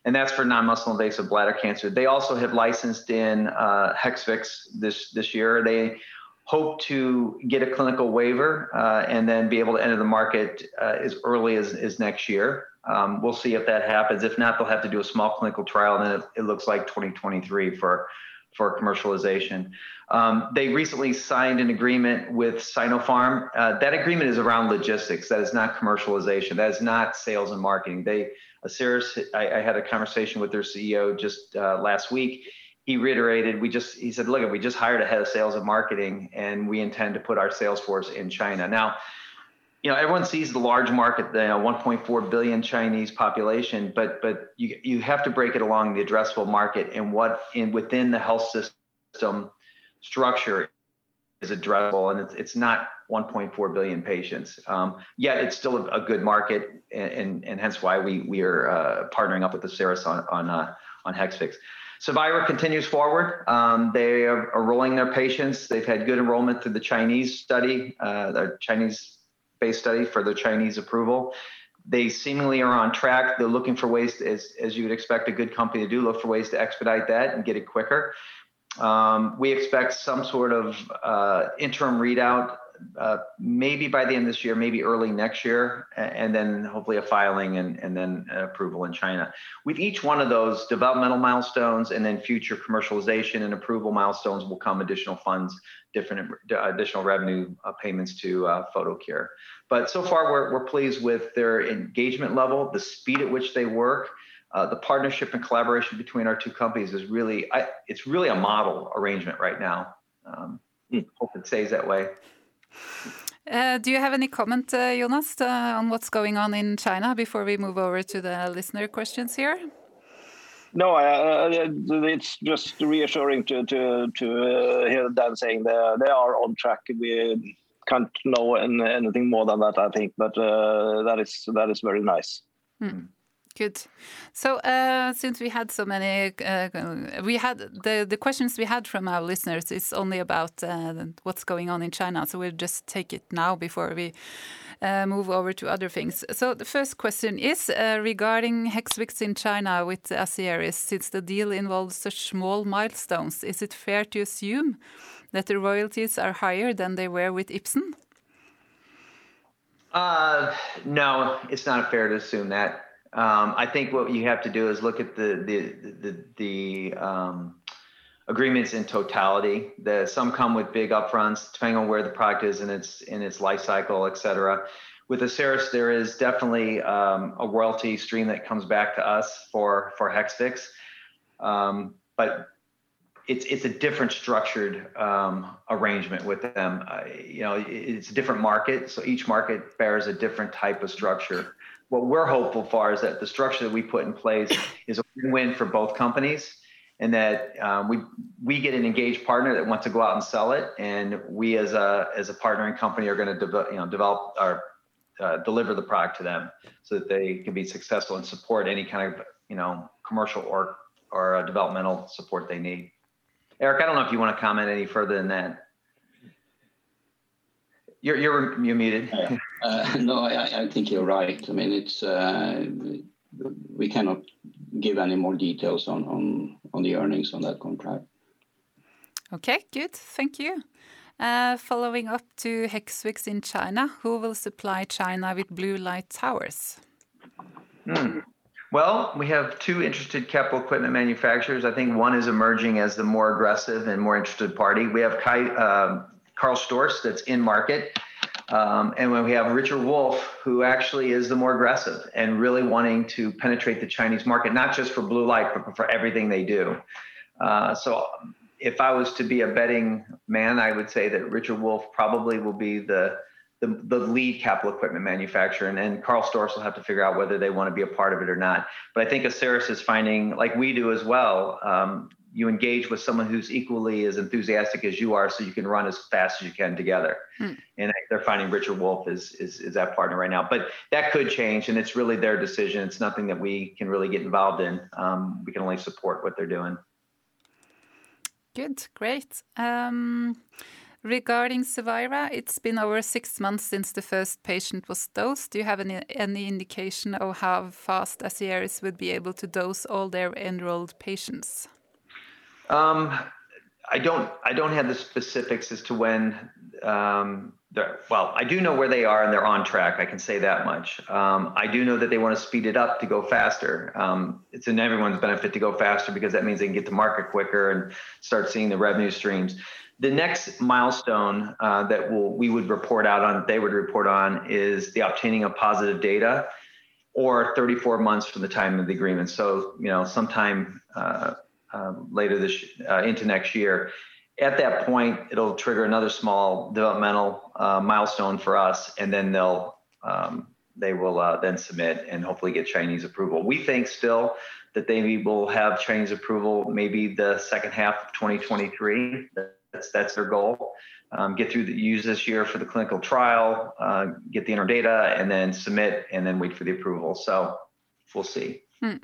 and that's for non-muscle invasive bladder cancer. They also have licensed in uh, Hexvix this this year. They hope to get a clinical waiver uh, and then be able to enter the market uh, as early as, as next year. Um, we'll see if that happens. If not, they'll have to do a small clinical trial, and then it, it looks like 2023 for for commercialization. Um, they recently signed an agreement with Sinopharm. Uh, that agreement is around logistics. That is not commercialization. That is not sales and marketing. They Asieris, I, I had a conversation with their CEO just uh, last week. He reiterated, we just, he said, look, we just hired a head of sales and marketing, and we intend to put our sales force in China. Now, you know, everyone sees the large market, the you know, 1.4 billion Chinese population, but but you you have to break it along the addressable market and what in within the health system structure is addressable, and it's it's not 1.4 billion patients. Um, yet it's still a, a good market, and, and, and hence why we we are uh, partnering up with Asieris on on uh, on Hexvix. Cevira continues forward. Um, they are, rolling their patients. They've had good enrollment through the Chinese study, uh, the Chinese-based study for the Chinese approval. They seemingly are on track. They're looking for ways, to, as, as you would expect a good company to do, look for ways to expedite that and get it quicker. Um, we expect some sort of uh, interim readout uh, maybe by the end of this year, maybe early next year, and then hopefully a filing and, and then approval in China. With each one of those developmental milestones and then future commercialization and approval milestones will come additional funds, different additional revenue uh, payments to uh, Photocure. But so far, we're, we're pleased with their engagement level, the speed at which they work. Uh, the partnership and collaboration between our two companies is really, I, it's really a model arrangement right now. Um, hope it stays that way. Uh, do you have any comment, uh, Jonas, uh, on what's going on in China before we move over to the listener questions here? No, uh, it's just reassuring to to to uh, hear Dan saying they they are on track. We can't know anything more than that, I think, but uh, that is that is very nice. Mm. Good. So, uh, since we had so many, uh, we had the the questions we had from our listeners is only about uh, what's going on in China. So we'll just take it now before we uh, move over to other things. So the first question is uh, regarding Hexvix in China with Asieris. Since the deal involves such small milestones, is it fair to assume that the royalties are higher than they were with Ipsen? Uh, no, it's not fair to assume that. Um, I think what you have to do is look at the the the, the um, agreements in totality. The, some come with big upfronts, depending on where the product is in its in its life cycle, et cetera. With Asieris, there is definitely um, a royalty stream that comes back to us for for Hexvix, um, but it's it's a different structured um, arrangement with them. Uh, you know, it's a different market, so each market bears a different type of structure what we're hopeful for is that the structure that we put in place is a win-win for both companies and that um, we we get an engaged partner that wants to go out and sell it, and we as a as a partnering company are going to develop you know develop or uh, deliver the product to them so that they can be successful and support any kind of you know commercial or or uh, developmental support they need. Erik, I don't know if you want to comment any further than that. You're you're you're muted. Uh, no, I, I think you're right. I mean, it's uh, we cannot give any more details on on on the earnings on that contract. Okay, good. Thank you. Uh, following up to Hexvix in China, who will supply China with blue light towers? Hmm. Well, we have two interested capital equipment manufacturers. I think one is emerging as the more aggressive and more interested party. We have Kai, uh, Karl Storz that's in market. Um, and when we have Richard Wolf, who actually is the more aggressive and really wanting to penetrate the Chinese market, not just for blue light, but for everything they do. Uh, so if I was to be a betting man, I would say that Richard Wolf probably will be the the, the lead capital equipment manufacturer, and, and Karl Storz will have to figure out whether they want to be a part of it or not. But I think Asieris is finding, like we do as well, um, you engage with someone who's equally as enthusiastic as you are, so you can run as fast as you can together. Hmm. And they're finding Richard Wolf is, is is that partner right now. But that could change, and it's really their decision. It's nothing that we can really get involved in. Um, we can only support what they're doing. Good, great. Um, Regarding Cevira, it's been over six months since the first patient was dosed. Do you have any, any indication of how fast Asieris would be able to dose all their enrolled patients? Um, I don't. I don't have the specifics as to when. Um, well, I do know where they are, and they're on track. I can say that much. Um, I do know that they want to speed it up to go faster. Um, it's in everyone's benefit to go faster because that means they can get to market quicker and start seeing the revenue streams. The next milestone uh, that we'll, we would report out on, they would report on, is the obtaining of positive data, or 34 months from the time of the agreement. So, you know, sometime uh, uh, later this uh, into next year. At that point, it'll trigger another small developmental uh, milestone for us, and then they'll um, they will uh, then submit and hopefully get Chinese approval. We think still that they will have Chinese approval maybe the second half of 2023. That's that's their goal. Um, get through the use this year for the clinical trial, uh, get the inner data, and then submit, and then wait for the approval. So we'll see. Hmm.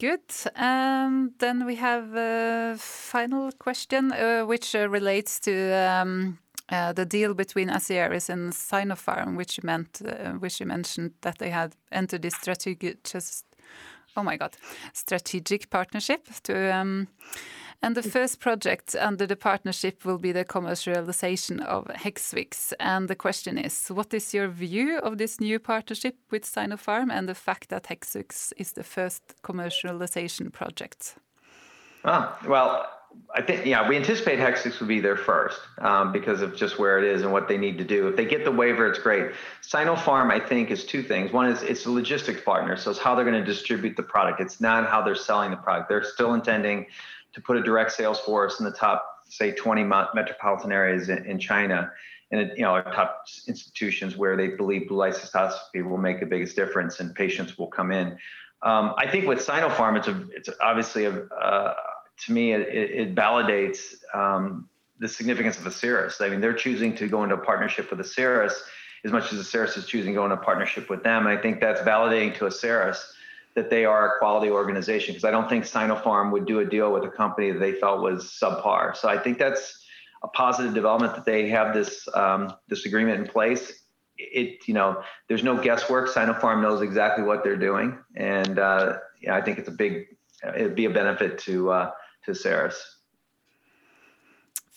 Good. Um, then we have a final question, uh, which uh, relates to um, uh, the deal between Asieris and Sinopharm, which uh, you mentioned that they had entered this strategic partnership to. And the first project under the partnership will be the commercialization of Hexvix. And the question is, what is your view of this new partnership with Sinopharm and the fact that Hexvix is the first commercialization project? Ah, well, I think yeah, we anticipate Hexvix would be there first um, because of just where it is and what they need to do. If they get the waiver, it's great. Sinopharm, I think, is two things. One is it's a logistics partner, so it's how they're going to distribute the product. It's not how they're selling the product. They're still intending to put a direct sales force in the top, say, 20 metropolitan areas in, in China, and you know, our top institutions where they believe blue light cystoscopy will make the biggest difference and patients will come in. Um, I think with Sinopharm, it's a, it's obviously a, uh, to me, it, it validates um, the significance of Asieris. I mean, they're choosing to go into a partnership with Asieris as much as Asieris is choosing to go into a partnership with them. And I think that's validating to Asieris that they are a quality organization because I don't think Sinopharm would do a deal with a company that they felt was subpar. So I think that's a positive development that they have this um, this agreement in place. It you know there's no guesswork. Sinopharm knows exactly what they're doing, and uh, yeah, I think it's a big it'd be a benefit to uh, to Asieris.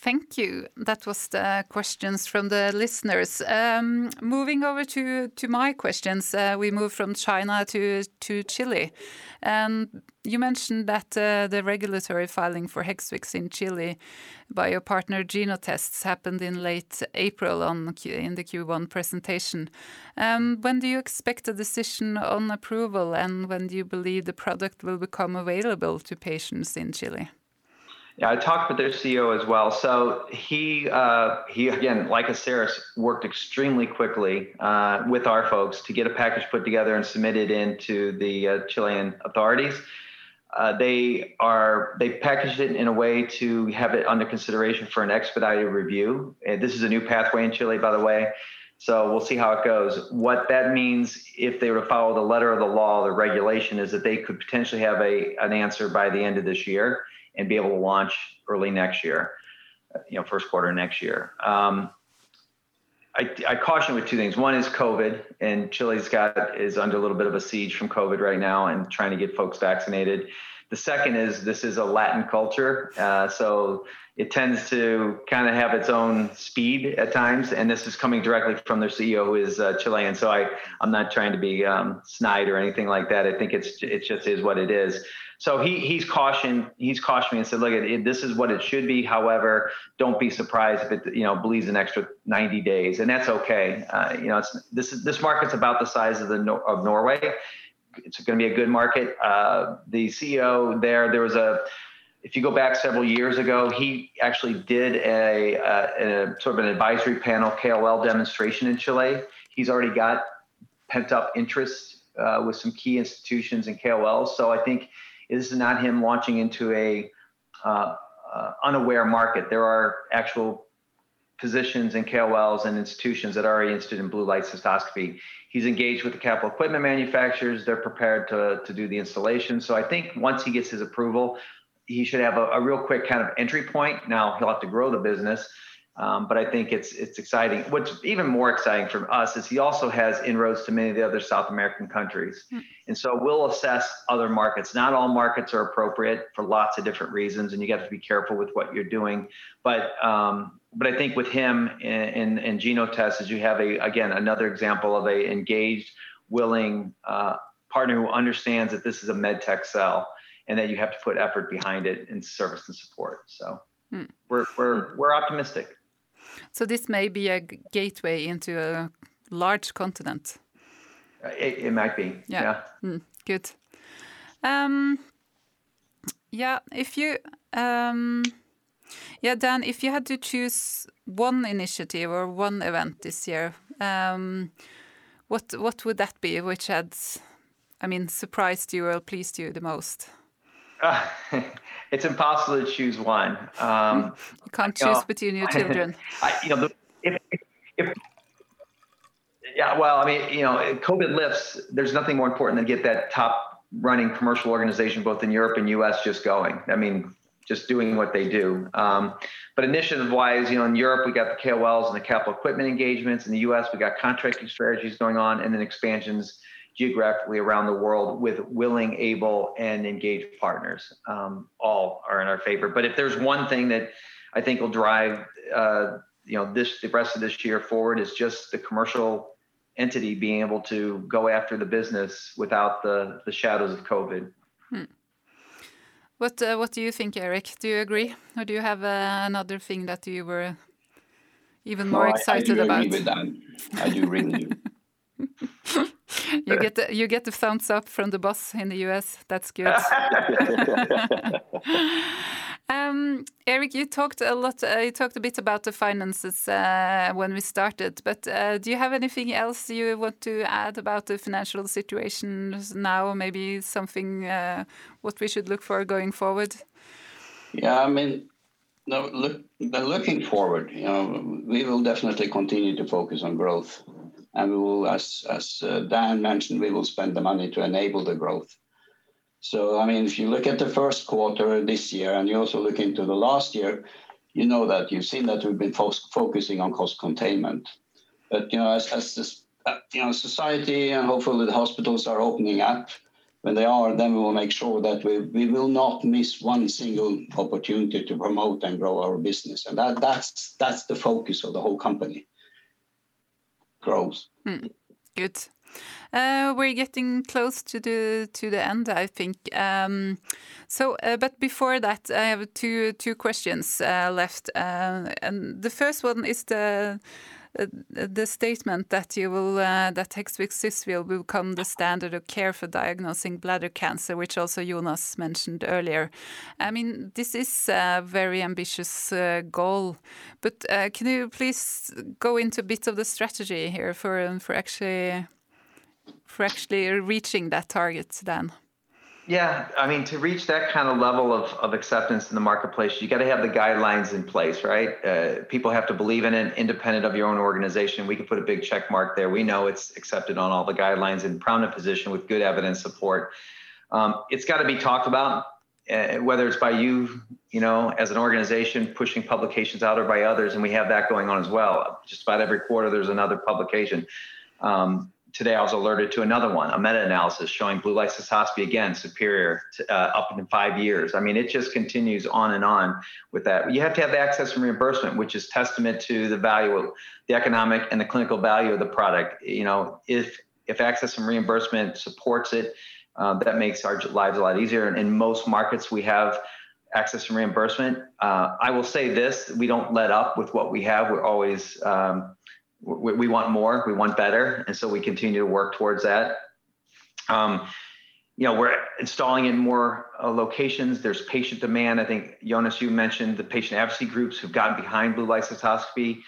Thank you. That was the questions from the listeners. Um, moving over to, to my questions, uh, we move from China to, to Chile. And you mentioned that uh, the regulatory filing for Hexvix in Chile by your partner Genotec happened in late April on in the Q1 presentation. Um, when do you expect a decision on approval and when do you believe the product will become available to patients in Chile? Yeah, I talked with their CEO as well. So he uh, he again, like Asieris, worked extremely quickly uh, with our folks to get a package put together and submitted into the uh, Chilean authorities. Uh, they are they packaged it in a way to have it under consideration for an expedited review. And this is a new pathway in Chile, by the way. So we'll see how it goes. What that means, if they were to follow the letter of the law, the regulation, is that they could potentially have a an answer by the end of this year and be able to launch early next year, you know, first quarter next year. Um, I, I, caution with two things. One is COVID, and Chile's got is under a little bit of a siege from COVID right now, and trying to get folks vaccinated. The second is this is a Latin culture, uh, so it tends to kind of have its own speed at times. And this is coming directly from their CEO, who is uh, Chilean. So I I'm not trying to be um, snide or anything like that. I think it's it just is what it is. So he he's cautioned he's cautioned me and said, look, it, this is what it should be. However, don't be surprised if it you know bleeds an extra 90 days, and that's okay. Uh, you know, it's this is this market's about the size of the of Norway. It's going to be a good market. Uh, the CEO there, there was a if you go back several years ago, he actually did a, a, a, sort of an advisory panel KOL demonstration in Chile. He's already got pent up interest uh, with some key institutions and KOLs. So I think this is not him launching into a uh, uh, unaware market. There are actual physicians and KOLs and institutions that are already interested in blue light cystoscopy. He's engaged with the capital equipment manufacturers. They're prepared to, to do the installation. So I think once he gets his approval, he should have a, a real quick kind of entry point. Now he'll have to grow the business. Um, but I think it's it's exciting. What's even more exciting for us is he also has inroads to many of the other South American countries, mm. and so we'll assess other markets. Not all markets are appropriate for lots of different reasons, and you got to be careful with what you're doing. But um, but I think with him and and Genotec, as you have a again another example of a engaged, willing uh, partner who understands that this is a med tech sell and that you have to put effort behind it in service and support. So mm. we're we're we're optimistic. So this may be a gateway into a large continent. Uh, it, it might be. Yeah. yeah. Mm, good. Um, yeah. If you, um, yeah, Dan, if you had to choose one initiative or one event this year, um, what what would that be? Which had, I mean, surprised you or pleased you the most? Uh, it's impossible to choose one. Um, you can't choose know, between your children. I, you know, if, if, yeah, well, I mean, you know, COVID lifts. There's nothing more important than get that top running commercial organization, both in Europe and U.S., just going. I mean, just doing what they do. Um, but initiative-wise, you know, in Europe we got the KOLs and the capital equipment engagements. In the U.S., we got contracting strategies going on, and then expansions geographically around the world with willing, able, and engaged partners. Um, all are in our favor. But if there's one thing that I think will drive, uh, you know, this the rest of this year forward is just the commercial entity being able to go after the business without the the shadows of COVID. Hmm. What uh, What do you think, Erik? Do you agree, or do you have uh, another thing that you were even more no, excited I, I do about? Agree with that. I do really. you get the, you get the thumbs up from the boss in the US. That's good. um, Erik, you talked a lot. Uh, you talked a bit about the finances uh, when we started, but uh, do you have anything else you want to add about the financial situation now? Maybe something uh, what we should look for going forward. Yeah, I mean, no, look, looking forward, you know, we will definitely continue to focus on growth and we will, as as uh, Dan mentioned, we will spend the money to enable the growth. So, I mean, if you look at the first quarter this year, and you also look into the last year, you know that you've seen that we've been fo- focusing on cost containment. But you know, as as this, uh, you know, society and hopefully the hospitals are opening up. When they are, then we will make sure that we, we will not miss one single opportunity to promote and grow our business, and that that's that's the focus of the whole company grows. Mm, good. Uh, we're getting close to the to the end, I think. Um, so, uh, but before that, I have two two questions uh, left, uh, and the first one is the the statement that you will uh, that Hexvix will become the standard of care for diagnosing bladder cancer, which also Jonas mentioned earlier. I mean, this is a very ambitious uh, goal, but uh, can you please go into a bit of the strategy here for for actually for actually reaching that target, then? Yeah, I mean, to reach that kind of level of, of acceptance in the marketplace, you got to have the guidelines in place, right? Uh, people have to believe in it, independent of your own organization. We can put a big check mark there. We know it's accepted on all the guidelines in prominent position with good evidence support. Um, it's got to be talked about, uh, whether it's by you, you know, as an organization pushing publications out, or by others, and we have that going on as well. Just about every quarter, there's another publication. Um, today I was alerted to another one, a meta-analysis showing blue light cystoscopy again superior to, uh, up in five years. I mean, it just continues on and on with that. You have to have access and reimbursement, which is testament to the value of the economic and the clinical value of the product. You know, if if access and reimbursement supports it, Um, that makes our lives a lot easier. And in most markets, we have access and reimbursement. Uh, I will say this: we don't let up with what we have. We're always um, we, we, want more, we want better, and so we continue to work towards that. Um, you know, we're installing in more uh, locations. There's patient demand. I think Jonas, you mentioned the patient advocacy groups who've gotten behind blue light cystoscopy.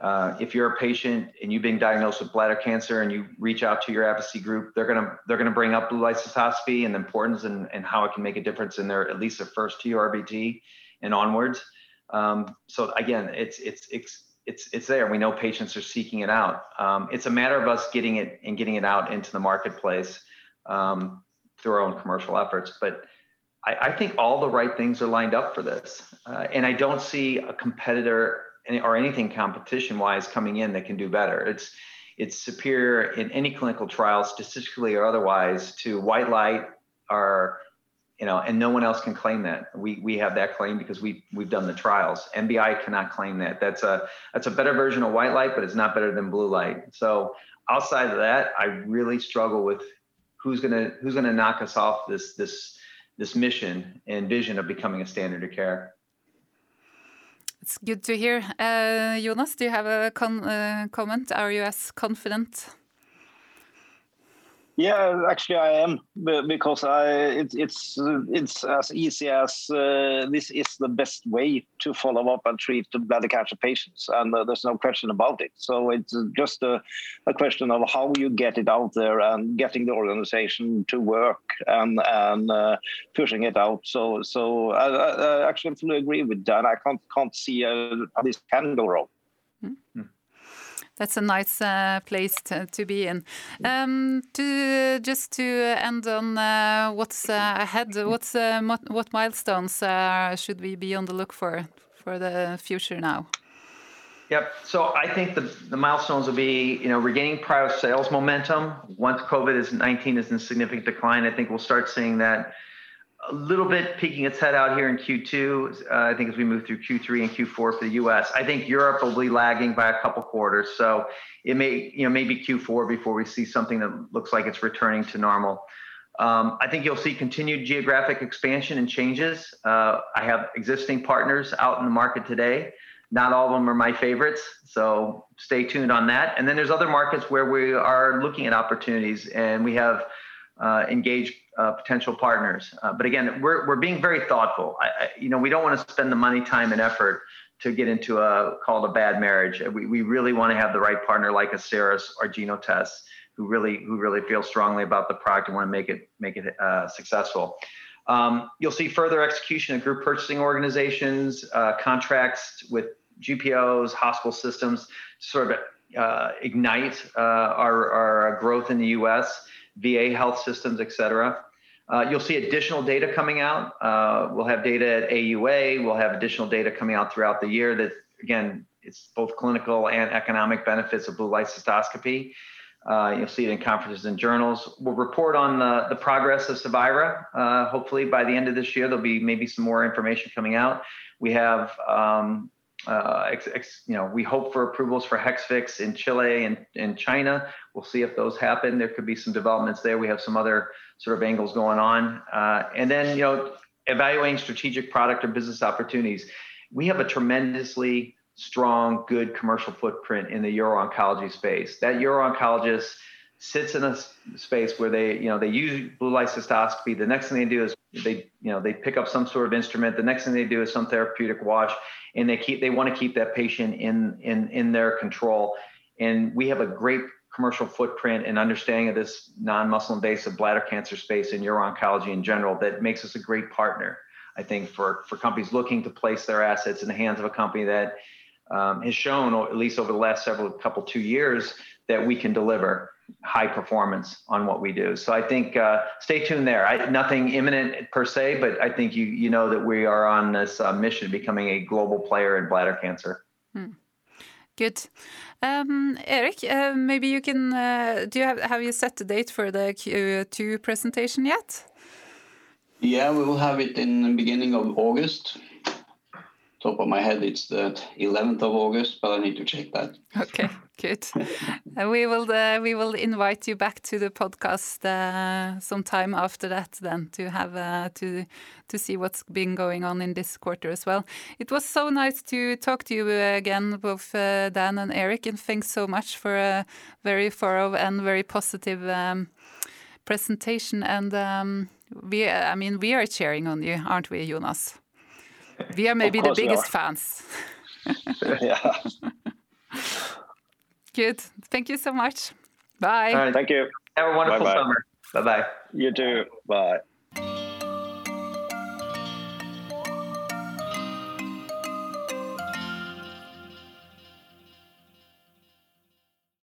Uh, if you're a patient and you've been diagnosed with bladder cancer and you reach out to your advocacy group, they're gonna they're gonna bring up blue light cystoscopy and the importance and, and how it can make a difference in their at least their first TURBT and onwards. Um, so again, it's it's it's it's it's there. We know patients are seeking it out. Um, it's a matter of us getting it and getting it out into the marketplace um, through our own commercial efforts. But I, I, think all the right things are lined up for this, uh, and I don't see a competitor or anything competition-wise coming in that can do better. It's it's superior in any clinical trial, statistically or otherwise, to white light or you know, and no one else can claim that. We we have that claim because we we've done the trials. NBI cannot claim that. That's a that's a better version of white light, but it's not better than blue light. So outside of that, I really struggle with who's gonna who's gonna knock us off this this this mission and vision of becoming a standard of care. It's good to hear. Uh, Jonas, do you have a con uh, comment? Are you as confident? Yeah, actually, I am because I it, it's it's as easy as uh, this is the best way to follow up and treat the bladder cancer patients, and uh, there's no question about it. So it's just a, a, question of how you get it out there and getting the organization to work and and uh, pushing it out. So so I, I, actually fully agree with that. I can't can't see uh, how this can go wrong. Mm -hmm that's a nice uh, place to, to, be in. Um, to just to end on uh, what's uh, ahead, what's uh, what milestones uh, should we be on the look for for the future now? Yep. So I think the, the milestones will be, you know, regaining prior sales momentum. Once COVID is 19 is in significant decline, I think we'll start seeing that a little bit peeking its head out here in Q2. Uh, I think as we move through Q3 and Q4 for the U.S. I think Europe will be lagging by a couple quarters, so it may, you know, maybe Q4 before we see something that looks like it's returning to normal. Um, I think you'll see continued geographic expansion and changes. Uh, I have existing partners out in the market today. Not all of them are my favorites, so stay tuned on that. And then there's other markets where we are looking at opportunities, and we have uh, engaged uh, potential partners. Uh, but again, we're, we're being very thoughtful. I, I, you know, we don't want to spend the money, time, and effort to get into a called a bad marriage. We, we really want to have the right partner like a Asieris or Genotec, who really who really feel strongly about the product and want to make it make it uh, successful. Um, you'll see further execution of group purchasing organizations, uh, contracts with GPOs, hospital systems, to sort of uh, ignite our, our growth in the U.S. VA health systems, et cetera. Uh, you'll see additional data coming out. Uh, we'll have data at AUA. We'll have additional data coming out throughout the year that, again, it's both clinical and economic benefits of blue light cystoscopy. Uh, you'll see it in conferences and journals. We'll report on the, the progress of Cevira. Uh, hopefully, by the end of this year, there'll be maybe some more information coming out. We have um, uh, ex, ex, you know, we hope for approvals for Hexvix in Chile and in China. We'll see if those happen. There could be some developments there. We have some other sort of angles going on. Uh, and then, you know, evaluating strategic product or business opportunities. We have a tremendously strong, good commercial footprint in the uro-oncology space. That uro-oncologist sits in a space where they, you know, they use blue light cystoscopy. The next thing they do is they, you know, they pick up some sort of instrument. The next thing they do is some therapeutic watch and they keep they want to keep that patient in in in their control. And we have a great commercial footprint and understanding of this non-muscle invasive bladder cancer space and uro-oncology in general that makes us a great partner. I think for for companies looking to place their assets in the hands of a company that um, has shown, at least over the last several couple two years, that we can deliver high performance on what we do. So I think uh, stay tuned there. I, nothing imminent per se, but I think you you know that we are on this uh, mission becoming a global player in bladder cancer. Hmm. Good. Um, Erik, uh, maybe you can. Uh, do you have have you set the date for the Q2 presentation yet? Yeah, we will have it in the beginning of August top of my head, it's the 11th of August, but I need to check that. Okay, good. uh, we will uh, we will invite you back to the podcast uh, sometime after that, then to have uh, to to see what's been going on in this quarter as well. It was so nice to talk to you again, both uh, Dan and Erik, and thanks so much for a very thorough and very positive um, presentation. And um, we, I mean, we are cheering on you, aren't we, Jonas? We are maybe the biggest fans. yeah. Good. Thank you so much. Bye. Thank you. Have a wonderful Bye-bye. summer. Bye bye. You too. Bye.